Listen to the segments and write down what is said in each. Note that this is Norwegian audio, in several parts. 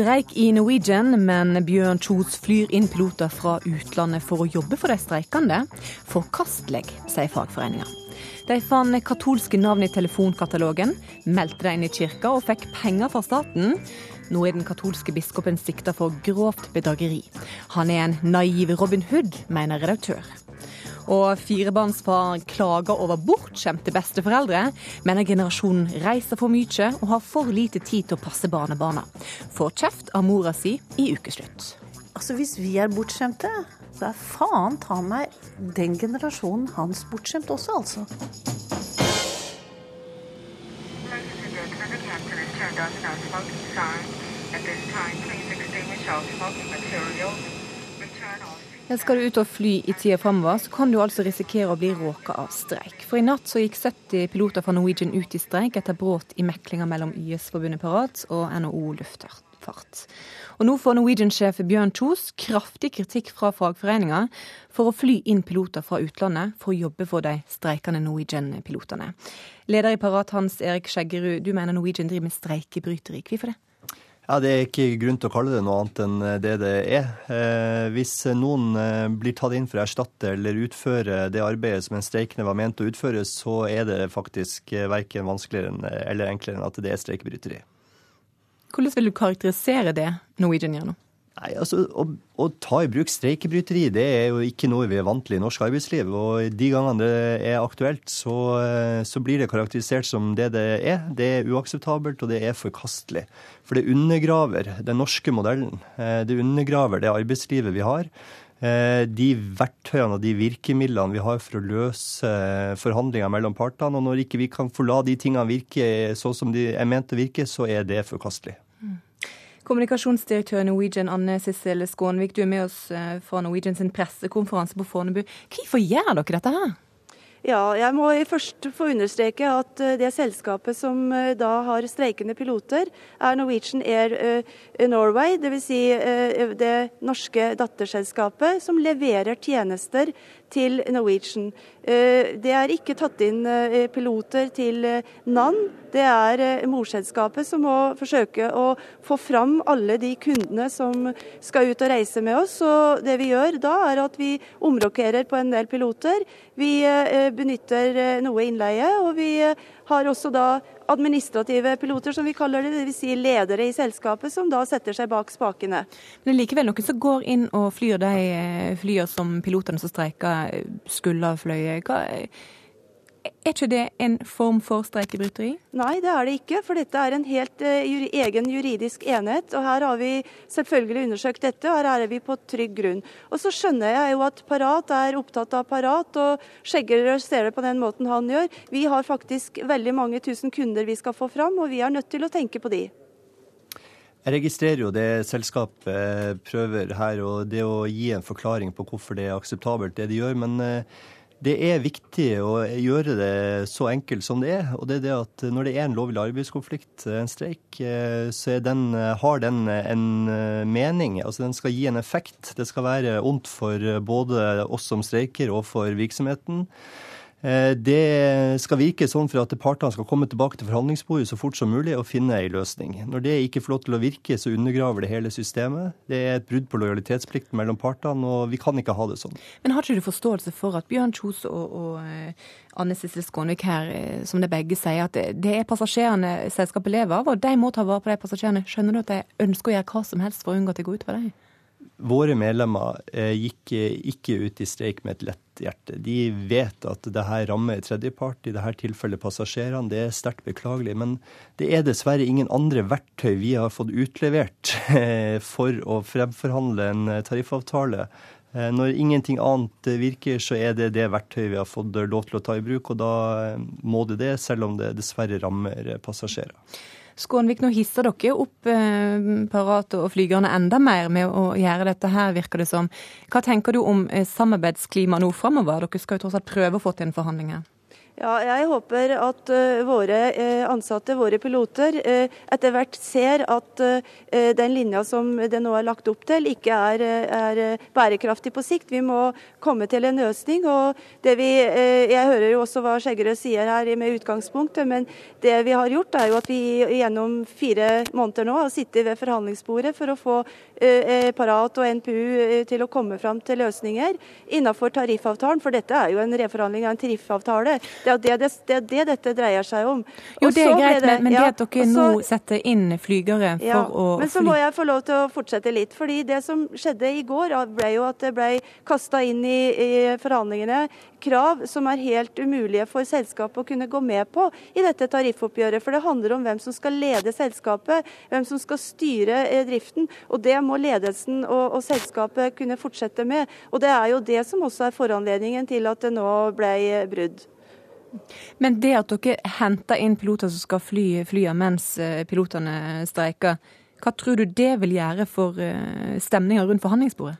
streik i Norwegian, men Bjørn Kjos flyr inn piloter fra utlandet for å jobbe for de streikende. Forkastelig, sier fagforeninga. De fant katolske navn i telefonkatalogen, meldte dem inn i kirka og fikk penger fra staten. Nå er den katolske biskopen sikta for grovt bedrageri. Han er en naiv Robin Hood, mener redaktør. Og firebarnsfar klager over bortskjemte besteforeldre, mener generasjonen reiser for mye og har for lite tid til å passe barnebarna. Får kjeft av mora si i ukeslutt. Altså Hvis vi er bortskjemte, så er faen ta meg den generasjonen hans bortskjemt også, altså. Ja, skal du ut og fly i tida framover, så kan du altså risikere å bli råka av streik. For i natt så gikk 70 piloter fra Norwegian ut i streik etter brudd i meklinga mellom YS-forbundet Parat og NHO Luftfart. Og nå får Norwegian-sjef Bjørn Kjos kraftig kritikk fra fagforeninga for å fly inn piloter fra utlandet for å jobbe for de streikende Norwegian-pilotene. Leder i Parat, Hans Erik Skjeggerud, du mener Norwegian driver med streikebryteri. Hvorfor det? Ja, Det er ikke grunn til å kalle det noe annet enn det det er. Eh, hvis noen eh, blir tatt inn for å erstatte eller utføre det arbeidet som en streikende var ment å utføre, så er det faktisk eh, verken vanskeligere eller enklere enn at det er streikebryteri. Hvordan vil du karakterisere det Norwegian gjør nå? Nei, altså, å, å, ta i bruk streikebryteri det er jo ikke noe vi er vant til i norsk arbeidsliv. Og de gangene det er aktuelt, så, så, blir det karakterisert som det det er. Det er uakseptabelt, og det er forkastelig. For det undergraver den norske modellen. Eh, det undergraver det arbeidslivet vi har. Eh, de verktøyene og de virkemidlene vi har for å løse forhandlinger mellom partene. Og når ikke vi kan få la de tingene virke sånn som de er ment å virke, så er det forkastelig. Mm. Kommunikasjonsdirektør Norwegian, Anne Sissel Skånvik, du er med oss eh, fra Norwegian sin pressekonferanse på Fornebu. Hvorfor gjør dere dette her? Ja, jeg må først få understreke at eh, det selskapet som eh, da har streikende piloter, er Norwegian Air Norway. Dvs. Si det norske datterselskapet som leverer tjenester til Norwegian. Eh, det er ikke tatt inn eh, piloter til eh, NAN. Det er morselskapet som må forsøke å få fram alle de kundene som skal ut og reise med oss. Og det vi gjør da, er at vi omrokerer på en del piloter. Vi benytter noe innleie, og vi har også da administrative piloter, som vi kaller det, dvs. Si ledere i selskapet, som da setter seg bak spakene. Men det er likevel noen som går inn og flyr de eh, flyene som pilotene som streiker, skulle ha fløyet. Er ikke det en form for streikebryteri? Nei, det er det ikke. For dette er en helt uh, egen juridisk enhet. Og her har vi selvfølgelig undersøkt dette, og her er vi på trygg grunn. Og så skjønner jeg jo at Parat er opptatt av Parat, og Skjeggerud ser det på den måten han gjør. Vi har faktisk veldig mange tusen kunder vi skal få fram, og vi er nødt til å tenke på de. Jeg registrerer jo det selskapet prøver her, og det å gi en forklaring på hvorfor det er akseptabelt, det de gjør. men uh, det er viktig å gjøre det så enkelt som det er. Og det er det at når det er en lovlig arbeidskonflikt, en streik, eh, så den, har den en eh, mening. Altså den skal gi en effekt. Det skal være ondt for både oss som streiker og for virksomheten. Eh, det skal virke sånn for at partene skal komme tilbake til forhandlingsbordet så fort som mulig og finne en løsning. Når det ikke får lov til å virke, så undergraver det hele systemet. Det er et brudd på lojalitetsplikten mellom partene, og vi kan ikke ha det sånn. Men har ikke du forståelse for at Bjørn Kjos og, og eh, Anne Sissel Skånvik her, eh, som det begge sier, at det er passasjerene selskapet lever av, og de må ta vare på de passasjerene. Skjønner du at de ønsker å gjøre hva som helst for å unngå at det går utover dem? Våre medlemmer gikk ikke ut i streik med et lett hjerte. De vet at det her rammer tredjepart, i dette tilfellet passasjerene. Det er sterkt beklagelig. Men det er dessverre ingen andre verktøy vi har fått utlevert for å fremforhandle en tariffavtale. Eh, når ingenting annet virker, så er det det verktøyet vi har fått lov til å ta i bruk. Og da må det det, selv om det dessverre rammer passasjerer. Skånvik, nå hisser dere opp eh, Parat og flygerne enda mer med å gjøre dette her, virker det som. Hva tenker du om eh, samarbeidsklimaet nå framover? Dere skal jo tross alt prøve å få til en forhandling her. Ja, jeg håper at uh, våre uh, ansatte, våre piloter, uh, etter hvert ser at den linja som det nå er lagt opp til, ikke er, er, bærekraftig på sikt. Vi må komme til en løsning. og det vi, Jeg hører jo også hva Skjeggerød sier her med utgangspunktet, men det vi har gjort er jo at vi gjennom fire måneder nå har sittet ved forhandlingsbordet for å få Parat og NPU til å komme fram til løsninger innenfor tariffavtalen. For dette er jo en reforhandling av en tariffavtale. Det det er det, det, det dette dreier seg om. Jo, det er greit, det, men, det at dere så, nå setter inn flygere for ja, å Men så må jeg få lov til å fortsette litt. fordi det som skjedde i går, ble jo at det ble kasta inn i, i forhandlingene krav som er helt umulige for selskapet å kunne gå med på i dette tariffoppgjøret. For det handler om hvem som skal lede selskapet, hvem som skal styre eh, driften. Og det må ledelsen og, og selskapet kunne fortsette med. Og det er jo det som også er foranledningen til at det nå ble brudd. Men det at dere henter inn piloter som skal fly flyene mens eh, pilotene streiker, hva tror du det vil gjøre for eh, stemninga rundt forhandlingsbordet?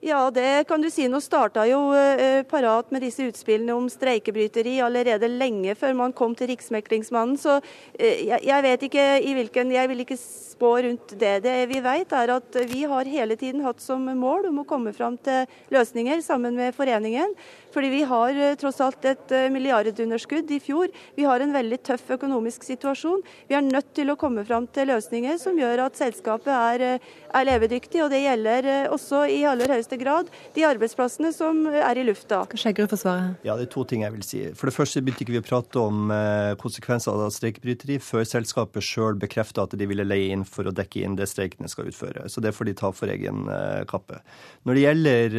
Ja, det kan du si. Nå starta jo eh, Parat med disse utspillene om streikebryteri allerede lenge før man kom til Riksmeklingsmannen. Så eh, jeg, jeg, vet ikke i hvilken Jeg vil ikke spå rundt det. Det vi vet er at vi har hele tiden hatt som mål om å komme fram til løsninger sammen med foreningen. Fordi vi har eh, tross alt et eh, milliardunderskudd i fjor. Vi har en veldig tøff økonomisk situasjon. Vi er nødt til å komme fram til løsninger som gjør at selskapet er, eh, er levedyktig. Og det gjelder også i aller høyeste grad de arbeidsplassene som er i lufta. Skjeggerud får svaret. Ja, det er to ting jeg vil si. For det første begynte ikke vi å prate om konsekvenser av streikebryteri før selskapet sjøl bekrefta at de ville leie inn for å dekke inn det streikene skal utføre. Så det får de ta for egen kappe. Når det gjelder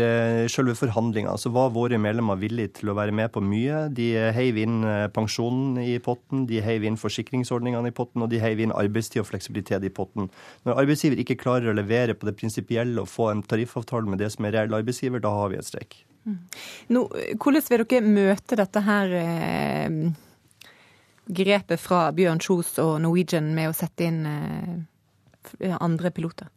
selve forhandlinga, så var våre medlemmer villige til å være med på mye. De heiv inn eh, pensjonen i potten, de heiv inn forsikringsordningene i potten, og de heiv inn arbeidstid og fleksibilitet i potten. Når arbeidsgiver ikke klarer å levere på det prinsipielle og få en tariffavtale med det som er reell arbeidsgiver, da har vi et streik. Mm. Nå, hvordan vil dere møte dette her eh, grepet fra Bjørn Kjos og Norwegian med å sette inn eh, andre piloter?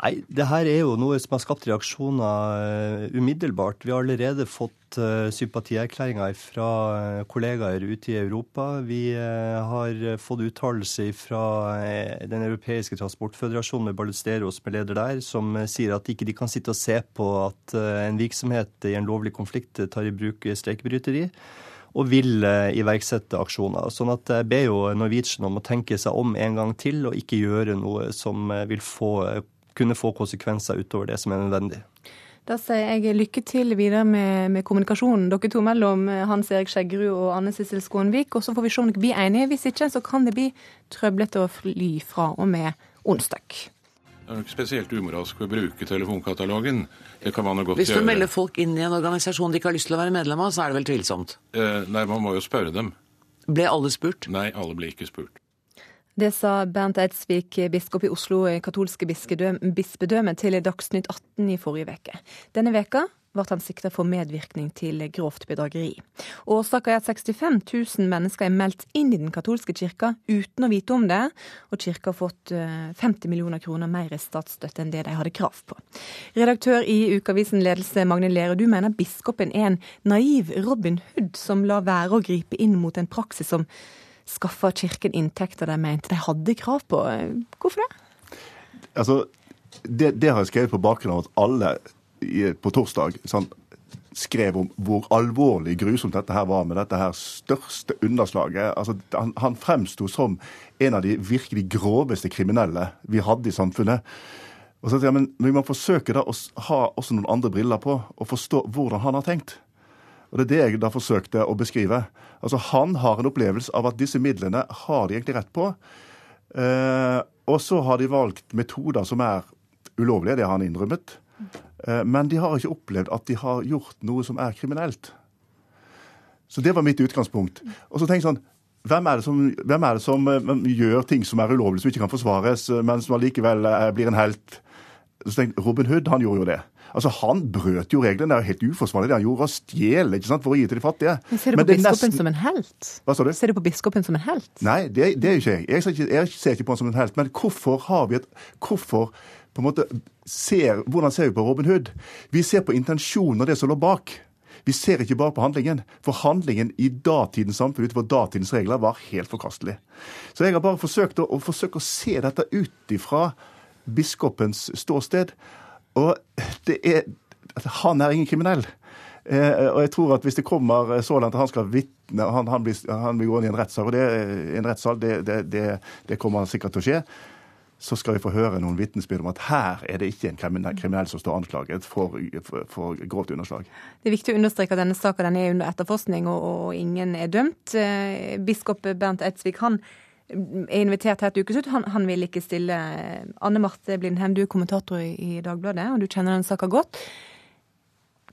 Nei, det her er jo noe som har skapt reaksjoner uh, umiddelbart. Vi har allerede fått uh, sympatierklæringer fra uh, kollegaer ute i Europa. Vi har fått uttalelse fra Den europeiske transportføderasjonen med Ballesteros er leder der, som sier at ikke de kan sitte og se på at en virksomhet i en lovlig konflikt tar i bruk streikebryteri og vil iverksette aksjoner. Sånn at jeg ber jo Norwegian om å tenke seg om en gang til, og ikke gjøre noe som vil få kunne få konsekvenser utover det som er nødvendig. Da sier jeg lykke til videre med, med kommunikasjonen dere to mellom eh, Hans Erik Skjeggerud og Anne Sissel Skånvik. Og så får vi se om dere blir enige. Hvis ikke, så kan det bli trøblete å fly fra og med onsdag. Det er ikke spesielt umoralsk å bruke telefonkatalogen. Det kan man jo godt gjøre. Hvis du gjøre. melder folk inn i en organisasjon de ikke har lyst til å være medlem av, så er det vel tvilsomt? Eh, nei, man må jo spørre dem. Ble alle spurt? Nei, alle ble ikke spurt. Det sa Bernt Eidsvik, biskop i Oslo katolske bispedømme, til Dagsnytt 18 i forrige uke. Denne veka ble han sikta for medvirkning til grovt bedrageri. Årsaken er at 65 000 mennesker er meldt inn i den katolske kirka uten å vite om det, og kirka har fått 50 eh, millioner kroner mer i statsstøtte enn det de hadde krav på. Redaktør i Ukeavisen Ledelse, Magne Lerøe, du mener biskopen er en naiv Robin Hood som lar være å gripe inn mot en praksis som skaffa Kirken inntekter de mente de hadde krav på. Hvorfor det? Altså, det, det har jeg skrevet på bakgrunn av at alle på torsdag sånn, skrev om hvor alvorlig grusomt dette her var med dette her største underslaget. Altså, han, han fremsto som en av de virkelig groveste kriminelle vi hadde i samfunnet. Og så ja, men Vi må forsøke da å ha også noen andre briller på og forstå hvordan han har tenkt. Og Det er det jeg da forsøkte å beskrive. Altså Han har en opplevelse av at disse midlene har de egentlig rett på. Eh, og så har de valgt metoder som er ulovlige, det har han innrømmet. Eh, men de har ikke opplevd at de har gjort noe som er kriminelt. Så det var mitt utgangspunkt. Og så tenk sånn, hvem er, som, hvem er det som, eh, gjør ting som er ulovlige, som ikke kan forsvares, eh, men som allikevel blir en helt? Så tenkte, Robin Hood han gjorde jo det. Altså, Han brøt jo reglene. Det er helt uforsvarlig det han gjorde, å stjele ikke sant, for å gi til de fattige. Men Ser du på biskopen nesten... som en helt? Hva sa du? Ser du på biskopen som en helt? Nei, det, det er jo ikke jeg. Jeg ser ikke, jeg ser ikke på han som en helt. Men hvorfor har vi et Hvorfor på en måte ser, Hvordan ser vi på Robin Hood? Vi ser på intensjonen og det som lå bak. Vi ser ikke bare på handlingen. For handlingen i datidens samfunn utenfor datidens regler var helt forkastelig. Så jeg har bare forsøkt å, å, forsøke å se dette ut ifra biskopens ståsted. Og det er Han er ingen kriminell. Eh, og jeg tror at hvis det kommer så langt at han skal vitne, han, han, blir, han blir gående i en rettssal, og det, en rettssal, det, det, det, kommer sikkert til å skje, så skal vi få høre noen vitnesbyrd om at her er det ikke en kriminell som står anklaget for, for, for, grovt underslag. Det er viktig å understreke at denne saken er under etterforskning, og, og ingen er dømt. Eh, biskop Bernt Eidsvik han er invitert her til ukeslutt. Han, han vil ikke stille. Anne Marte Blindheim, du er kommentator i, Dagbladet, og du kjenner den saka godt.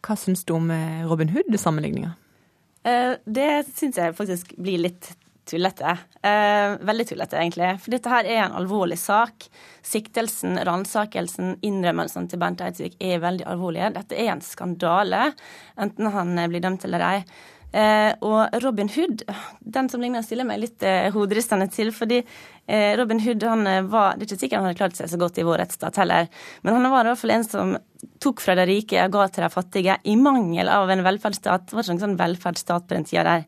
Hva syns du om eh, Robin Hood-sammenligninga? Eh, det syns jeg faktisk blir litt tullete. Eh, veldig tullete, egentlig. For dette her er en alvorlig sak. Siktelsen, ransakelsen, innrømmelsen til Bernt Eidsvik er veldig alvorlige. Dette er en skandale, enten han blir dømt eller ei. Eh, og Robin Hood, den som ligner, stiller meg litt eh, hoderistende til. fordi eh, Robin Hood han eh, var Det er ikke sikkert han hadde klart seg så godt i vår rettsstat heller, men han var i hvert fall en som tok fra de rike og ga til de fattige, i mangel av en velferdsstat. Det var ikke noen sånn velferdsstat på den tida der.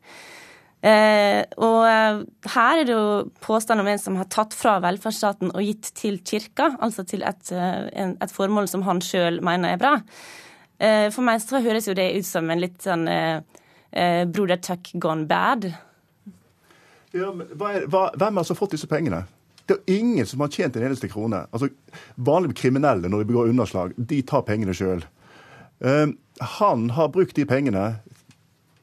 Eh, og eh, her er det jo påstand om en som har tatt fra velferdsstaten og gitt til kirka, altså til et, en, et formål som han sjøl mener er bra. for meg så høres jo det ut som en litt sånn eh, Broder Tuck gone bad. Ja, men hva er, hva, hvem har så fått disse pengene? Det er ingen som har tjent en eneste krone. Altså, Vanlige kriminelle når de begår underslag, de tar pengene sjøl. Uh, han har brukt de pengene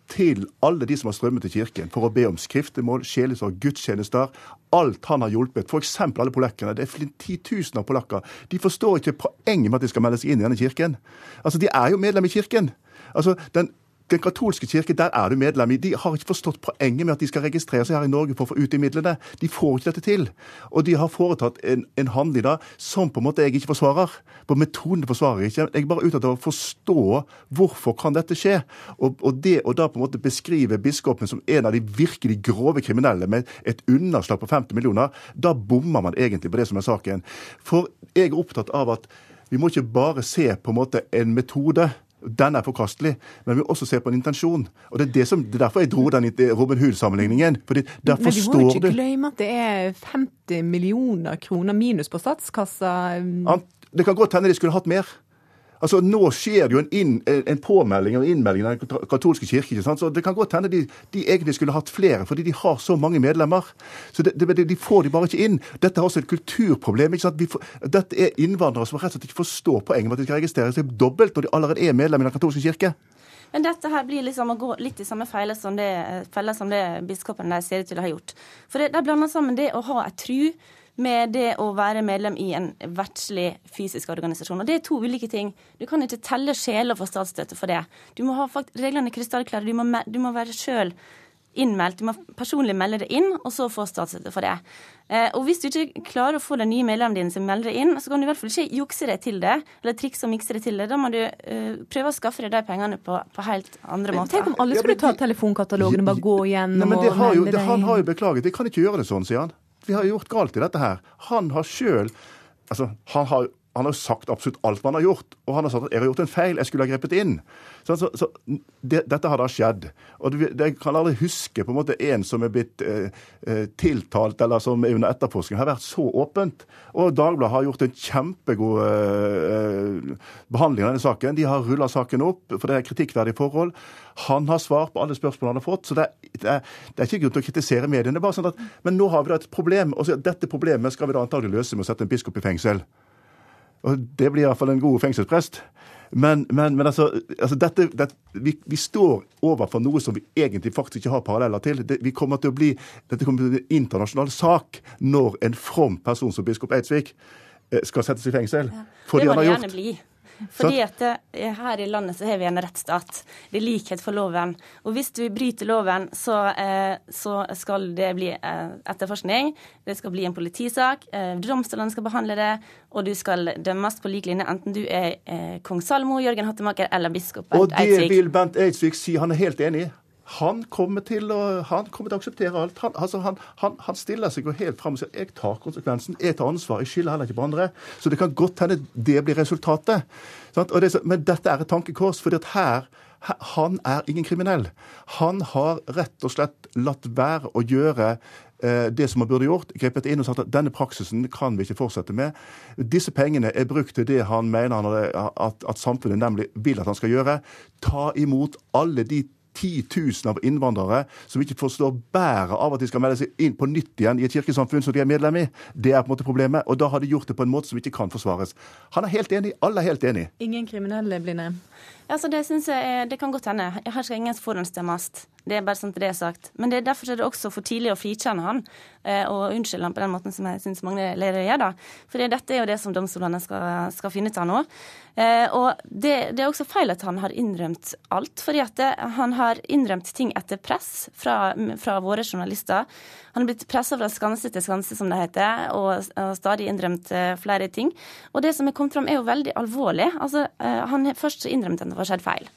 til alle de som har strømmet til kirken for å be om skriftemål, sjelesorg, gudstjenester. Alt han har hjulpet. F.eks. alle polakkene. Det er titusener av polakker. De forstår ikke poenget med at de skal melde seg inn i denne kirken. Altså, De er jo medlem i kirken. Altså, Den den katolske kirke, der er du medlem i. De har ikke forstått poenget med at de skal registrere seg her i Norge for å få ut de midlene. De får ikke dette til. Og de har foretatt en, en handel i dag som på en måte jeg ikke forsvarer. På metoden forsvarer jeg ikke. Jeg er bare ute etter å forstå hvorfor kan dette skje. Og, og det å da på en måte beskrive biskopen som en av de virkelig grove kriminelle med et underslag på 50 millioner, da bommer man egentlig på det som er saken. For jeg er opptatt av at vi må ikke bare se på en måte en metode den er forkastelig, men vi må også se på en intensjon. Og Det er, det som, det er derfor jeg dro den Robin Hood-sammenligningen. fordi derfor Men vi må ikke glemme at det er 50 millioner kroner minus på statskassa. Det kan godt hende de skulle hatt mer. Altså, Nå skjer det jo en, inn, en påmelding og innmelding av den katolske kirke. ikke sant? Så Det kan godt hende de, de, egentlig skulle hatt flere, fordi de har så mange medlemmer. Så det, det, De får de bare ikke inn. Dette er også et kulturproblem. ikke sant? Får, dette er innvandrere som rett og slett ikke forstår poenget med at de skal registrere seg dobbelt når de allerede er medlem i den katolske kirke. Men dette her blir liksom å gå litt i samme feil som det, felle som det biskopen der ser ut til å ha gjort. For de blander sammen det å ha et tru med det å være medlem i en verdslig fysisk organisasjon. Og Det er to ulike ting. Du kan ikke telle sjeler for statsstøtte for det. Du må ha reglene krystallklare. Du, må, du må være sjøl innmeldt. Du må personlig melde det inn, og så få statsstøtte for det. Eh, og Hvis du ikke klarer å få den nye medlemmen din som melder det inn, så kan du i hvert fall ikke jukse deg til det, eller trikse og mikse deg til det. Da må du uh, prøve å skaffe deg de pengene på, på helt andre måter. Tenk om alle skulle ta telefonkatalogen og bare gå igjennom og melde det inn. Han har jo beklaget. Jeg kan ikke gjøre det sånn, sier han vi har gjort galt i dette her. Han har sjøl altså, han har han har sagt absolutt alt man har gjort. Og han har sagt at 'jeg har gjort en feil, jeg skulle ha grepet inn'. Så, så, så det, Dette har da skjedd. Og Jeg kan aldri huske på en måte en som er blitt eh, eh, tiltalt eller som er under etterforskning, har vært så åpent. Og Dagbladet har gjort en kjempegod eh, behandling av denne saken. De har rulla saken opp, for det er kritikkverdige forhold. Han har svar på alle spørsmål han har fått. så det er, det er, det er ikke grunn til å kritisere mediene. bare sånn at, Men nå har vi da et problem, og dette problemet skal vi da antagelig løse med å sette en biskop i fengsel. Og Det blir iallfall en god fengselsprest. Men, men, men altså, altså dette, dette, vi, vi, står overfor noe som vi egentlig faktisk ikke har paralleller til. Det, vi kommer til å bli, dette kommer til å bli en internasjonal sak når en from person som biskop Eidsvik skal settes i fengsel. Ja. For det må det gjerne bli. Fordi at eh, her i landet så har vi en rettsstat. Det er likhet for loven. Og hvis du bryter loven, så, eh, så skal det bli eh, etterforskning. Det skal bli en politisak. Domstolene skal behandle det. Og du skal dømmes på lik linje enten du er kong Salmo, Jørgen Hattemaker eller biskop Bent Eidsvik. Og det vil Bent Eidsvik si. Han er helt enig i. Han kommer til å, han kommer til å akseptere alt. Han, altså han, han, stiller seg jo helt fram og sier jeg tar konsekvensen, jeg tar ansvar, jeg skylder heller ikke på andre. Så det kan godt hende det blir resultatet. Det, men dette er et tankekors, for her han er ingen kriminell. Han har rett og slett latt være å gjøre eh, det som han burde gjort, grepet inn og sagt at denne praksisen kan vi ikke fortsette med. Disse pengene er brukt til det han mener at, at samfunnet nemlig vil at han skal gjøre. Ta imot alle de 10 000 av innvandrere som ikke forstår bæret av at de skal melde seg inn på nytt igjen i et kirkesamfunn som de er medlem i. Det er på en måte problemet. Og da har de gjort det på en måte som ikke kan forsvares. Han er helt enig. Alle er helt enig. Ingen kriminelle, Blinde? Altså, det synes jeg det kan godt hende. Her skal ingen forhåndsdømmes. Det er bare sånn det er sagt. Men det er derfor er det også for tidlig å frikjenne han eh, og unnskylde han på den måten som jeg syns mange ledere gjør. da. For dette er jo det som domstolene skal, skal finne ut av nå. Eh, og det, det er også feil at han har innrømt alt. fordi at det, han har innrømt ting etter press fra, fra våre journalister. Han har blitt pressa fra skanse til skanse, som det heter, og, og stadig innrømt eh, flere ting. Og det som er kommet fram, er jo veldig alvorlig. Altså, han han Først innrømt at det var skjedd feil.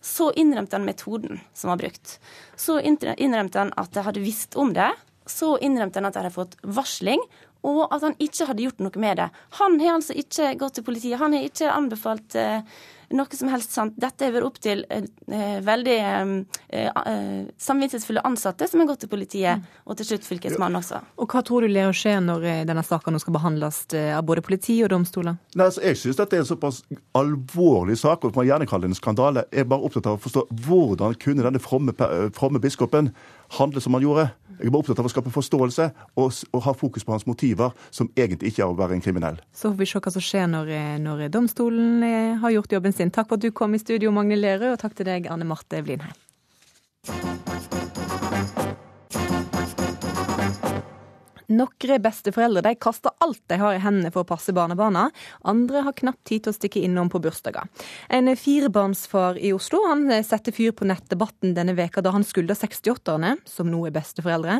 Så innrømte han metoden som var brukt. Så innrømte han at jeg hadde visst om det. Så innrømte han at jeg hadde fått varsling, og at han ikke hadde gjort noe med det. Han har altså ikke gått til politiet. Han har ikke anbefalt eh, noe som helst sant. Dette har vært opp til eh, veldig eh, eh, samvittighetsfulle ansatte som har gått til politiet, og til slutt fylkesmannen også. Og hva tror du ler å skje når eh, denne saken nå skal behandles eh, av både politi og domstoler? Nei, altså, jeg synes dette er en såpass alvorlig sak, og man gjerne kaller det en skandale. Jeg er bare opptatt av å forstå hvordan kunne denne fromme, fromme biskopen handle som han gjorde. Jeg er bare opptatt av å skape forståelse og, og ha fokus på hans motiver, som egentlig ikke er å være en kriminell. Så får vi se hva som skjer når, eh, når domstolen eh, har gjort jobben sin. Takk for at du kom i studio, Magne Lerøe, og takk til deg, Anne Marte Blindheim. Noen besteforeldre de kaster alt de har i hendene for å passe barnebarna. Andre har knapt tid til å stikke innom på bursdager. En firebarnsfar i Oslo han setter fyr på nettdebatten denne veka da han skylder 68-erne, som nå er besteforeldre,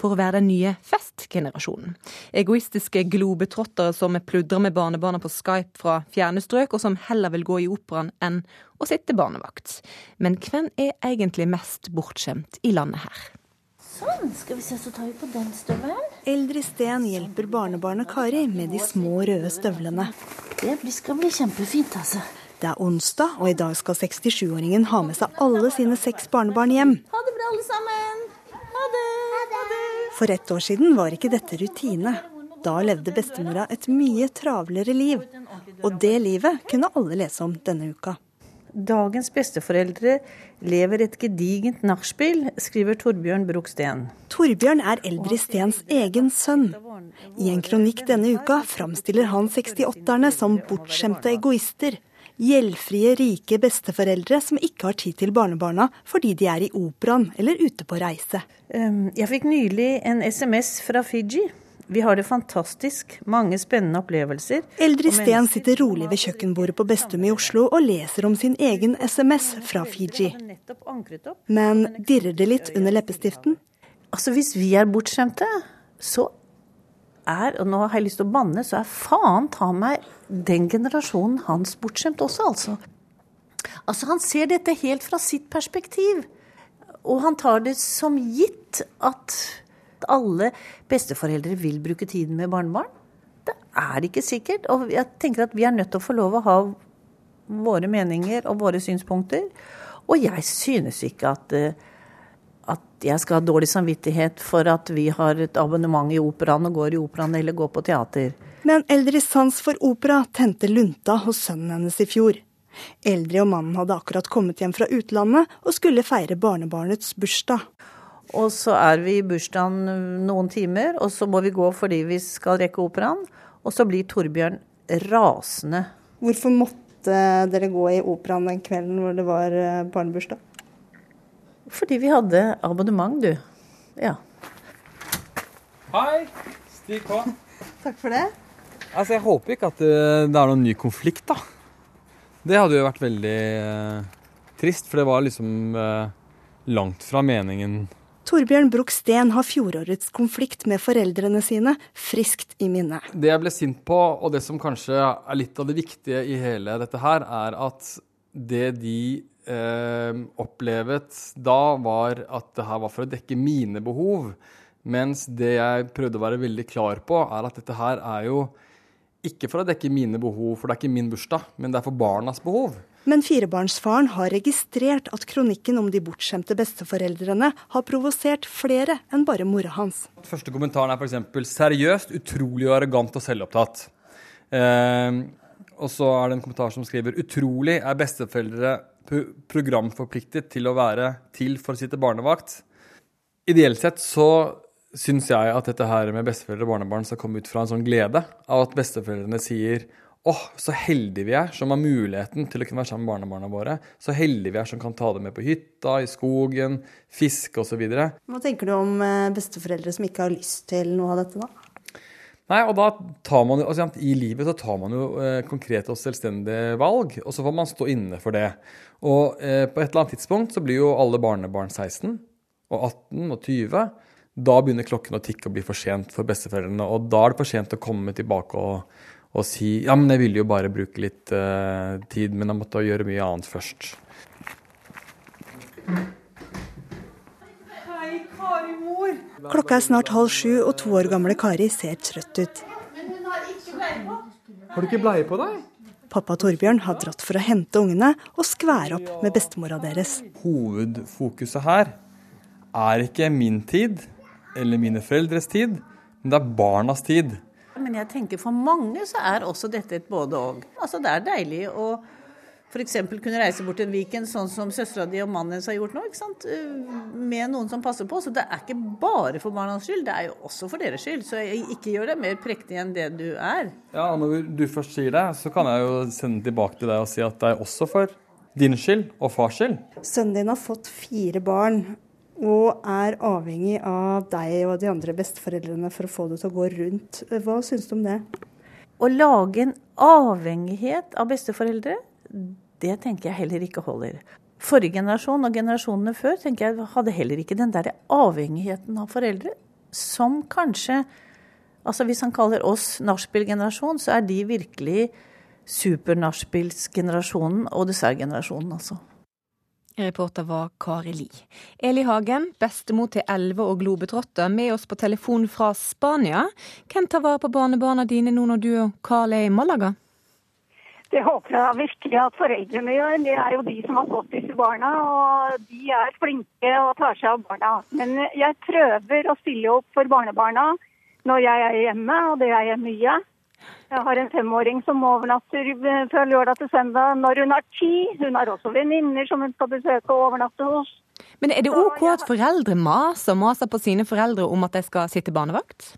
for å være den nye festgenerasjonen. Egoistiske globetrottere som pludrer med barnebarna på Skype fra fjerne strøk, og som heller vil gå i operaen enn å sitte barnevakt. Men hvem er egentlig mest bortskjemt i landet her? Sånn, skal vi se, så tar vi på den støvelen. Eldre Sten hjelper barnebarnet Kari med de små røde støvlene. Det skal bli kjempefint, altså. Det er onsdag, og i dag skal 67-åringen ha med seg alle sine seks barnebarn hjem. Ha det bra, alle sammen. Ha det. Ha det. For ett år siden var ikke dette rutine. Da levde bestemora et mye travlere liv. Og det livet kunne alle lese om denne uka. Dagens besteforeldre lever et gedigent nachspiel, skriver Torbjørn Broksten. Torbjørn er Eldre Stens egen sønn. I en kronikk denne uka framstiller han 68-erne som bortskjemte egoister. Gjeldfrie, rike besteforeldre som ikke har tid til barnebarna fordi de er i operaen eller ute på reise. Jeg fikk nylig en SMS fra Fiji. Vi har det fantastisk, mange spennende opplevelser. Eldre Og Sten sitter rolig ved kjøkkenbordet på Bestum i Oslo og leser om sin egen SMS fra Fiji. Men dirrer det litt under leppestiften? Altså, hvis vi er bortskjemte, så er Og nå har jeg lyst til å banne, så er faen ta meg den generasjonen hans bortskjemt også, altså. Altså, han ser dette helt fra sitt perspektiv. Og han tar det som gitt at alle besteforeldre vil bruke tiden med barnebarn. Det er ikke sikkert. Og jeg tenker at vi er nødt til å få lov å ha våre meninger og våre synspunkter. Og jeg synes ikke at, eh, at jeg skal ha dårlig samvittighet for at vi har et abonnement i operaen og går i operaen eller går på teater. Men Eldres sans for opera tente lunta hos sønnen hennes i fjor. Eldre og mannen hadde akkurat kommet hjem fra utlandet og skulle feire barnebarnets bursdag. Og så er vi i bursdagen noen timer, og så må vi gå fordi vi skal rekke operaen. Og så blir Torbjørn rasende. Hvorfor måtte dere gå i operaen den kvelden hvor det var eh, barnebursdag? Fordi vi hadde abonnement, du. Ja. Hei, stig på. Takk for det. Altså, Jeg håper ikke at det, det er noen ny konflikt, da. Det hadde jo vært veldig eh, trist, for det var liksom eh, langt fra meningen. Torbjørn Bruch Steen har fjorårets konflikt med foreldrene sine friskt i minne. Det jeg ble sint på, og det som kanskje er litt av det viktige i hele dette her, er at det de eh, opplevet da, var at det her var for å dekke mine behov. Mens det jeg prøvde å være veldig klar på, er at dette her er jo ikke for å dekke mine behov, for det er ikke min bursdag, men det er for barnas behov. Men firebarnsfaren har registrert at kronikken om de bortskjemte besteforeldrene har provosert flere enn bare mora hans. Første kommentaren er f.eks.: Seriøst, utrolig og arrogant og selvopptatt. Eh, og så er det en kommentar som skriver utrolig er besteforeldre programforpliktet til å være til for å sitte barnevakt. Ideelt sett så syns jeg at dette her med besteforeldre og barnebarn skal komme ut fra en sånn glede av at besteforeldrene sier åh, oh, så heldige vi er som har muligheten til å kunne være sammen med barnebarna våre. Så heldige vi er som kan ta dem med på hytta, i skogen, fiske osv. Hva tenker du om eh, besteforeldre som ikke har lyst til noe av dette, da? Nei, og da tar man jo, altså, I livet så tar man jo eh, konkrete og selvstendige valg, og så får man stå inne for det. Og eh, på et eller annet tidspunkt så blir jo alle barnebarn 16 og 18 og 20. Da begynner klokken å tikke og bli for sent for besteforeldrene, og da er det for sent å komme tilbake og og si ja, men jeg ville jo bare bruke litt uh, tid, men jeg måtte gjøre mye annet først. Hei, Kari mor. Klokka er snart halv sju, og to år gamle Kari ser trøtt ut. Men hun Har du ikke bleie på deg? Pappa Torbjørn har dratt for å hente ungene og skvære opp med bestemora deres. Hovedfokuset her er ikke min tid eller mine foreldres tid, men det er barnas tid. Men jeg tenker for mange så er også dette et både-og. Altså det er deilig å f.eks. kunne reise bort til Viken, sånn som søstera di og mannen hennes har gjort nå, ikke sant? med noen som passer på. Så det er ikke bare for barnas skyld, det er jo også for deres skyld. Så ikke gjør deg mer prektig enn det du er. Ja, Når du først sier det, så kan jeg jo sende tilbake til deg og si at det er også for din skyld og fars skyld. Sønnen din har fått fire barn og er avhengig av deg og de andre besteforeldrene for å få det til å gå rundt. Hva syns du om det? Å lage en avhengighet av besteforeldre, det tenker jeg heller ikke holder. Forrige generasjon og generasjonene før tenker jeg hadde heller ikke den der avhengigheten av foreldre, som kanskje Altså hvis han kaller oss nachspiel-generasjon, så er de virkelig super-nachspielsgenerasjonen og dessertgenerasjonen, altså. Reporter var Kari Li. Eli Hagen, bestemor til elleve og globetrotter, med oss på telefon fra Spania. Hvem tar vare på barnebarna dine nå når du og Carl er i Malaga? Det håper jeg virkelig at foreldrene gjør. Det er jo de som har fått disse barna, og de er flinke og tar seg av barna. Men jeg prøver å stille opp for barnebarna når jeg er hjemme, og det er jeg mye. Jeg har en femåring som overnatter fra lørdag til søndag når hun har ti. Hun har også venninner som hun skal besøke og overnatte hos. Men er det OK at foreldre maser og maser på sine foreldre om at de skal sitte barnevakt?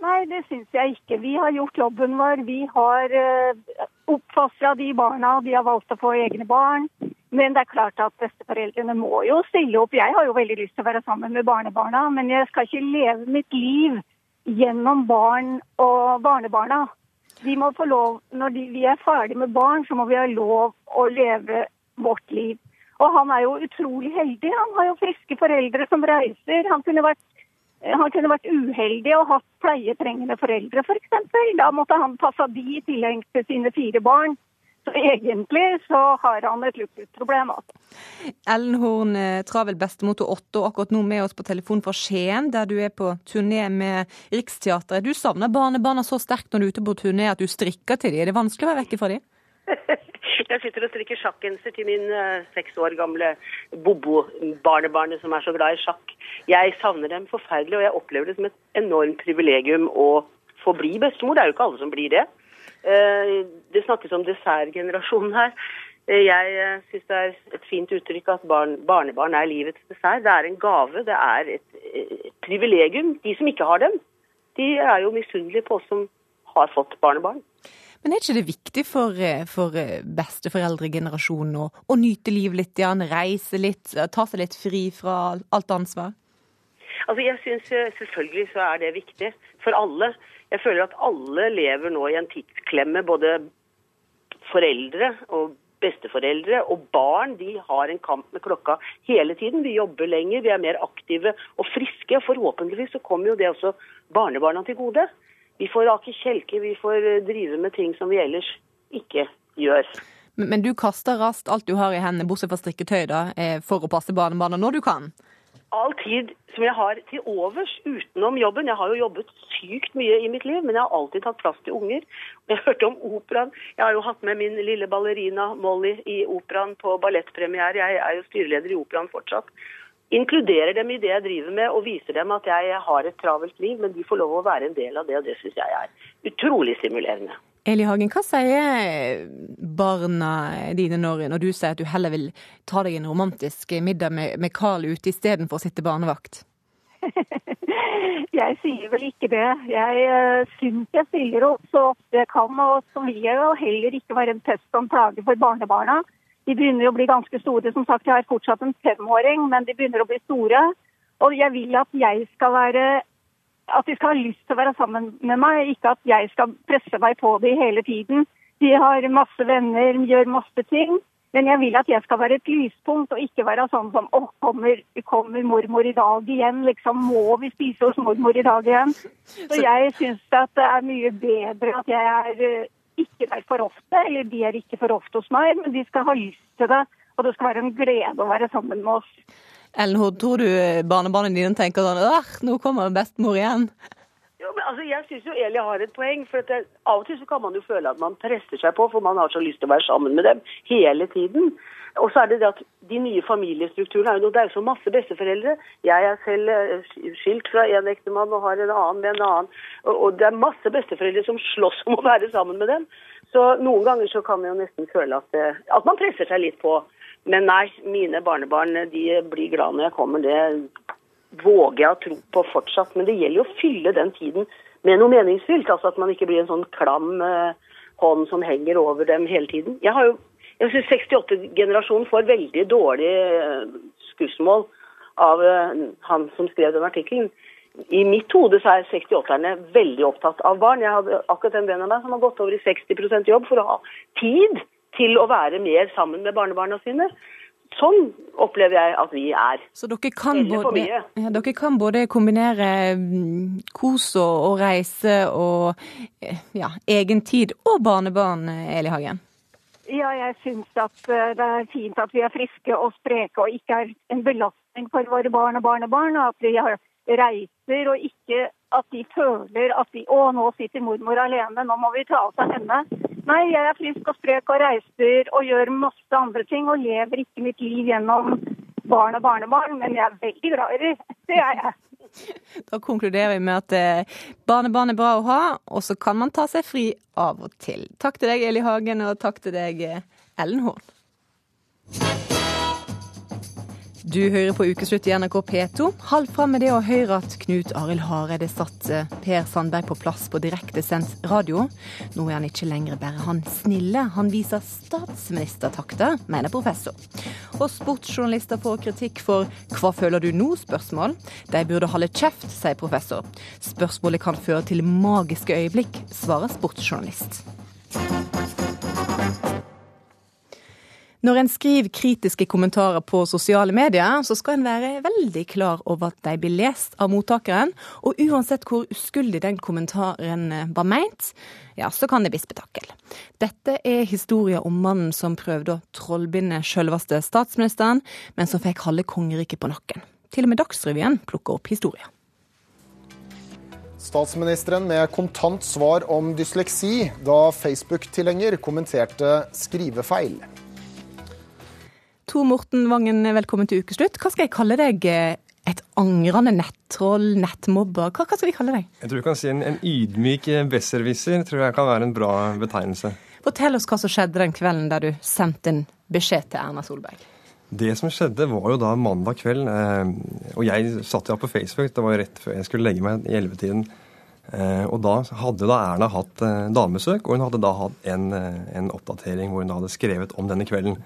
Nei, det syns jeg ikke. Vi har gjort jobben vår. Vi har uh, oppfostra de barna. De har valgt å få egne barn. Men det er klart at besteforeldrene må jo stille opp. Jeg har jo veldig lyst til å være sammen med barnebarna, men jeg skal ikke leve mitt liv gjennom barn og barnebarna. De må få lov, Når de, vi er ferdig med barn, så må vi ha lov å leve vårt liv. Og han er jo utrolig heldig. Han har jo friske foreldre som reiser. Han kunne vært, han kunne vært uheldig og hatt pleietrengende foreldre, f.eks. Da måtte han passe de i tillegg til sine fire barn. Så egentlig så har han et luksusproblem. Altså. Ellen Horn, eh, travel bestemor til og akkurat nå med oss på telefon fra Skien, der du er på turné med Riksteatret. Du savner barnebarna så sterkt når du er ute på turné at du strikker til dem. Er det vanskelig å være vekke fra dem? Jeg sitter og strikker sjakkgenser til min uh, seks år gamle Bobo-barnebarnet som er så glad i sjakk. Jeg savner dem forferdelig, og jeg opplever det som et enormt privilegium å få bli bestemor. Det er jo ikke alle som blir det. Eh, det snakkes om dessertgenerasjonen her. Eh, jeg eh, syns det er et fint uttrykk at barn, barnebarn er livets dessert. Det er en gave, det er et, et privilegium. De som ikke har dem, de er jo misunnelige på oss som har fått barnebarn. Men er ikke det viktig for, for besteforeldregenerasjonen å, å, nyte livet litt, ja, reise litt, ta seg litt fri fra alt ansvar? Altså, jeg synes Selvfølgelig så er det viktig for alle. Jeg føler at alle lever nå i en tidsklemme. Både foreldre og besteforeldre og barn de har en kamp med klokka hele tiden. Vi jobber lenger, vi er mer aktive og friske. og Forhåpentligvis så kommer jo det også barnebarna til gode. Vi får ake kjelke, vi får eh, drive med ting som vi ellers ikke gjør. Men, men du kaster raskt alt du har i hendene, bortsett fra strikketøy, da, eh, for å passe barnebarna når du kan? All tid som jeg har til overs utenom jobben. Jeg har jo jobbet sykt mye i mitt liv, men jeg har alltid tatt plass til unger. Jeg hørte om operaen. Jeg har jo hatt med min lille ballerina Molly i operaen på ballettpremiere. Jeg er jo styreleder i operaen fortsatt. Inkluderer dem i det jeg driver med og viser dem at jeg har et travelt liv, men de får lov å være en del av det, og det syns jeg er utrolig stimulerende. Eli Hagen, hva sier barna dine når, når, du sier at du heller vil ta deg en romantisk middag med, med Carl ute istedenfor å sitte barnevakt? jeg sier vel ikke det. Jeg uh, syns jeg stiller opp så ofte jeg kan. Og så vil jeg jo heller ikke være en pest som plager for barnebarna. De begynner å bli ganske store. Som sagt, jeg har fortsatt en femåring, men de begynner å bli store. Og jeg vil at jeg skal være at de skal ha lyst til å være sammen med meg, ikke at jeg skal presse meg på dem hele tiden. De har masse venner, gjør masse ting. Men jeg vil at jeg skal være et lyspunkt, og ikke være sånn som å, kommer, kommer, mormor i dag igjen? Liksom, må vi spise hos mormor i dag igjen? Så jeg syns at det er mye bedre at jeg er eh, ikke der for ofte, eller de er ikke for ofte hos meg, men de skal ha lyst til det. Og det skal være en glede å være sammen med oss. Ellen tror du barnebarna dine tenker sånn nå kommer bestemor igjen? Jo, men altså, Jeg syns jo Eli har et poeng. for det, Av og til så kan man jo føle at man presser seg på, for man har så lyst til å være sammen med dem hele tiden. Og så er det det at de nye familiestrukturene er jo, det er jo så masse besteforeldre. Jeg er selv eh, skilt fra en ektemann og har en annen med en annen. Og, og det er masse besteforeldre som slåss om å være sammen med dem. Så noen ganger så kan jeg jo nesten føle at, det, at man presser seg litt på. Men nei, mine barnebarn de blir glad når jeg kommer. Det våger jeg å tro på fortsatt. Men det gjelder jo å fylle den tiden med noe meningsfylt. Altså at man ikke blir en sånn klam eh, hånd som henger over dem hele tiden. Jeg har jeg syns 68-generasjonen får veldig dårlig eh, skussmål av eh, han som skrev den artikkelen. I mitt hode så er 68-erne veldig opptatt av barn. Jeg hadde akkurat en venn av meg som har gått over i 60% jobb for å ha tid til å være mer sammen med barnebarna sine. Sånn opplever jeg at vi er. Så dere kan, både, ja, dere kan både kombinere mm, kos og, og reise og ja, egen tid og barnebarn, Eli Hagen? Ja, jeg syns at eh, det er fint at vi er friske og spreke og ikke er en belastning for våre barn og barnebarn. Og at vi har reiser og ikke at de føler at de, å, nå sitter mormor alene, nå må vi ta oss av henne. Nei, jeg er frisk og sprek og reiser og gjør masse andre ting og lever ikke mitt liv gjennom barn og barnebarn, men jeg er veldig glad i dem. Det er jeg. Da konkluderer vi med at eh, barnebarn er bra å ha, og så kan man ta seg fri av og til. Takk til deg, Eli Hagen, og takk til deg, eh, Ellen Horn. Du hører på Ukeslutt i NRK P2. Halv fram med det å høre at Knut Arild Hareide satte Per Sandberg på plass på direktesendt radio. Nå er han ikke lenger bare han snille, han viser statsministertakter, mener professor. Og sportsjournalister får kritikk for 'hva føler du nå?'-spørsmål. De burde holde kjeft, sier professor. Spørsmålet kan føre til magiske øyeblikk, svarer sportsjournalist. Når en skriver kritiske kommentarer på sosiale medier, så skal en være veldig klar over at de blir lest av mottakeren. Og uansett hvor uskyldig den kommentaren var meint, ja, så kan det bli spetakkel. Dette er historien om mannen som prøvde å trollbinde selveste statsministeren, men som fikk halve kongeriket på nakken. Til og med Dagsrevyen plukker opp historien. Statsministeren med kontant svar om dysleksi da Facebook-tilhenger kommenterte skrivefeil. Tor Morten Vangen, velkommen til ukeslutt. Hva skal jeg kalle deg? Et angrende nettroll, nettmobber? Hva, hva, skal vi kalle deg? Jeg tror vi kan si en, en ydmyk besserwisser tror jeg kan være en bra betegnelse. Fortell oss hva som skjedde den kvelden der du sendte en beskjed til Erna Solberg. Det som skjedde, var jo da mandag kveld. Eh, og jeg satt jo på Facebook, det var jo rett før jeg skulle legge meg i ellevetiden. Eh, og da hadde da Erna hatt eh, damebesøk, og hun hadde da hatt en, en oppdatering hvor hun hadde skrevet om denne kvelden.